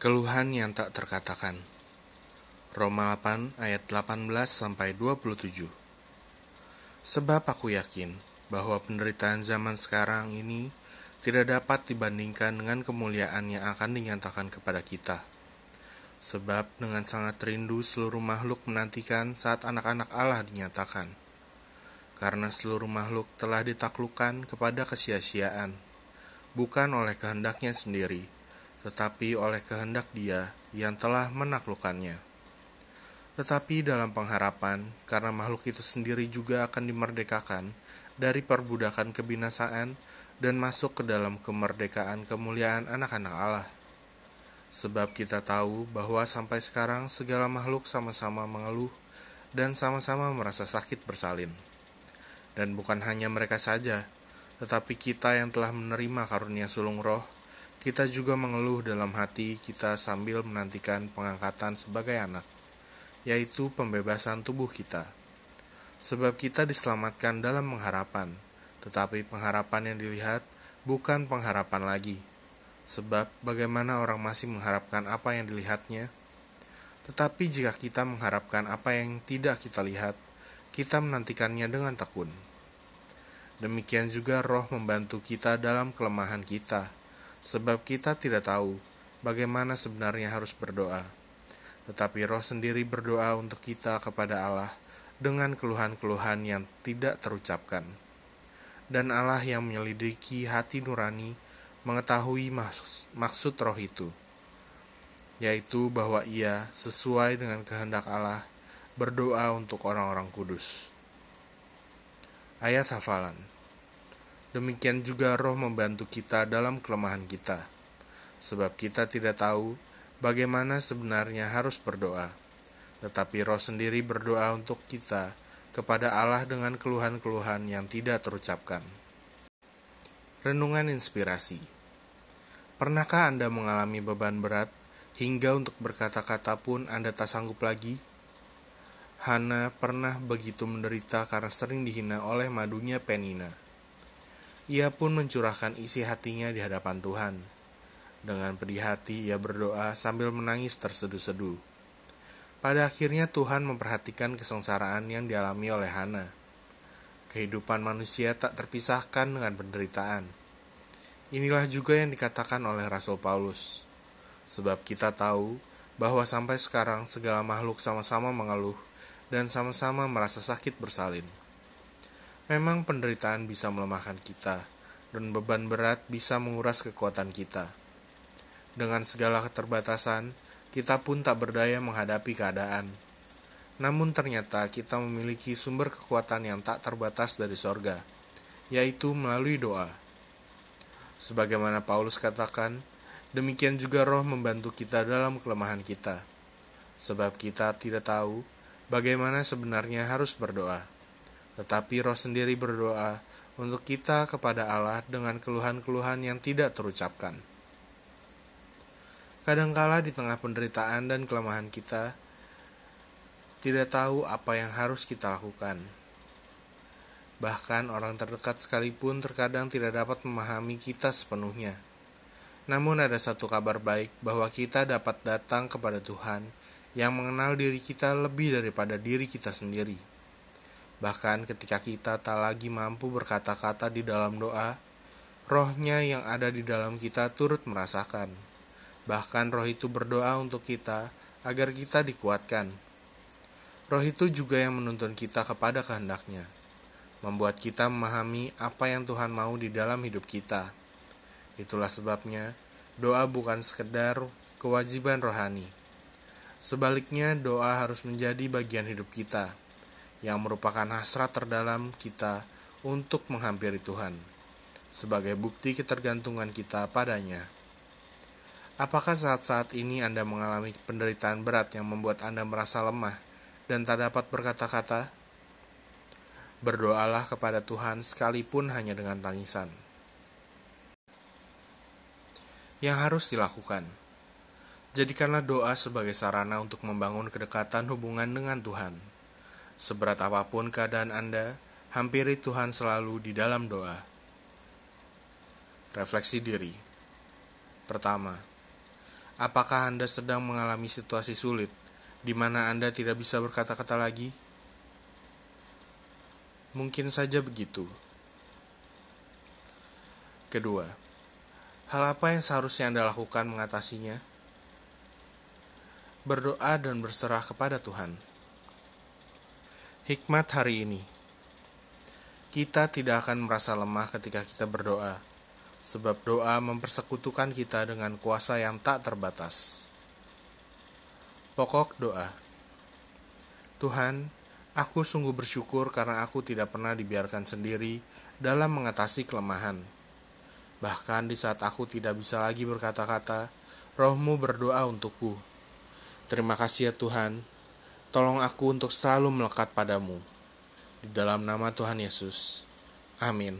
Keluhan yang tak terkatakan. Roma 8 ayat 18 sampai 27. Sebab aku yakin bahwa penderitaan zaman sekarang ini tidak dapat dibandingkan dengan kemuliaan yang akan dinyatakan kepada kita. Sebab dengan sangat rindu seluruh makhluk menantikan saat anak-anak Allah dinyatakan. Karena seluruh makhluk telah ditaklukkan kepada kesia-siaan, bukan oleh kehendaknya sendiri, tetapi oleh kehendak Dia yang telah menaklukkannya. Tetapi dalam pengharapan, karena makhluk itu sendiri juga akan dimerdekakan dari perbudakan kebinasaan dan masuk ke dalam kemerdekaan kemuliaan anak-anak Allah. Sebab kita tahu bahwa sampai sekarang segala makhluk sama-sama mengeluh dan sama-sama merasa sakit bersalin. Dan bukan hanya mereka saja, tetapi kita yang telah menerima karunia sulung roh, kita juga mengeluh dalam hati kita sambil menantikan pengangkatan sebagai anak, yaitu pembebasan tubuh kita. Sebab kita diselamatkan dalam pengharapan, tetapi pengharapan yang dilihat bukan pengharapan lagi. Sebab bagaimana orang masih mengharapkan apa yang dilihatnya? Tetapi jika kita mengharapkan apa yang tidak kita lihat, kita menantikannya dengan tekun. Demikian juga roh membantu kita dalam kelemahan kita sebab kita tidak tahu bagaimana sebenarnya harus berdoa. Tetapi roh sendiri berdoa untuk kita kepada Allah dengan keluhan-keluhan yang tidak terucapkan. Dan Allah yang menyelidiki hati nurani mengetahui maksud, roh itu, yaitu bahwa ia sesuai dengan kehendak Allah berdoa untuk orang-orang kudus. Ayat hafalan Demikian juga roh membantu kita dalam kelemahan kita, sebab kita tidak tahu bagaimana sebenarnya harus berdoa. Tetapi roh sendiri berdoa untuk kita kepada Allah dengan keluhan-keluhan yang tidak terucapkan. Renungan Inspirasi Pernahkah Anda mengalami beban berat hingga untuk berkata-kata pun Anda tak sanggup lagi? Hana pernah begitu menderita karena sering dihina oleh madunya Penina. Ia pun mencurahkan isi hatinya di hadapan Tuhan. Dengan pedih hati, ia berdoa sambil menangis terseduh-seduh. Pada akhirnya Tuhan memperhatikan kesengsaraan yang dialami oleh Hana. Kehidupan manusia tak terpisahkan dengan penderitaan. Inilah juga yang dikatakan oleh Rasul Paulus. Sebab kita tahu bahwa sampai sekarang segala makhluk sama-sama mengeluh dan sama-sama merasa sakit bersalin. Memang penderitaan bisa melemahkan kita, dan beban berat bisa menguras kekuatan kita. Dengan segala keterbatasan, kita pun tak berdaya menghadapi keadaan. Namun ternyata kita memiliki sumber kekuatan yang tak terbatas dari sorga, yaitu melalui doa. Sebagaimana Paulus katakan, demikian juga roh membantu kita dalam kelemahan kita. Sebab kita tidak tahu bagaimana sebenarnya harus berdoa tetapi roh sendiri berdoa untuk kita kepada Allah dengan keluhan-keluhan yang tidak terucapkan. Kadangkala di tengah penderitaan dan kelemahan kita, tidak tahu apa yang harus kita lakukan. Bahkan orang terdekat sekalipun terkadang tidak dapat memahami kita sepenuhnya. Namun ada satu kabar baik bahwa kita dapat datang kepada Tuhan yang mengenal diri kita lebih daripada diri kita sendiri. Bahkan ketika kita tak lagi mampu berkata-kata di dalam doa, rohnya yang ada di dalam kita turut merasakan. Bahkan roh itu berdoa untuk kita agar kita dikuatkan. Roh itu juga yang menuntun kita kepada kehendaknya, membuat kita memahami apa yang Tuhan mau di dalam hidup kita. Itulah sebabnya doa bukan sekedar kewajiban rohani. Sebaliknya, doa harus menjadi bagian hidup kita yang merupakan hasrat terdalam kita untuk menghampiri Tuhan, sebagai bukti ketergantungan kita padanya. Apakah saat-saat ini Anda mengalami penderitaan berat yang membuat Anda merasa lemah dan tak dapat berkata-kata? Berdoalah kepada Tuhan sekalipun hanya dengan tangisan. Yang harus dilakukan, jadikanlah doa sebagai sarana untuk membangun kedekatan hubungan dengan Tuhan Seberat apa pun keadaan Anda, hampiri Tuhan selalu di dalam doa. Refleksi diri. Pertama, Apakah Anda sedang mengalami situasi sulit di mana Anda tidak bisa berkata-kata lagi? Mungkin saja begitu. Kedua, hal apa yang seharusnya Anda lakukan mengatasinya? Berdoa dan berserah kepada Tuhan. Hikmat hari ini. Kita tidak akan merasa lemah ketika kita berdoa sebab doa mempersekutukan kita dengan kuasa yang tak terbatas. Pokok doa Tuhan, aku sungguh bersyukur karena aku tidak pernah dibiarkan sendiri dalam mengatasi kelemahan. Bahkan di saat aku tidak bisa lagi berkata-kata, rohmu berdoa untukku. Terima kasih ya Tuhan, tolong aku untuk selalu melekat padamu. Di dalam nama Tuhan Yesus. Amin.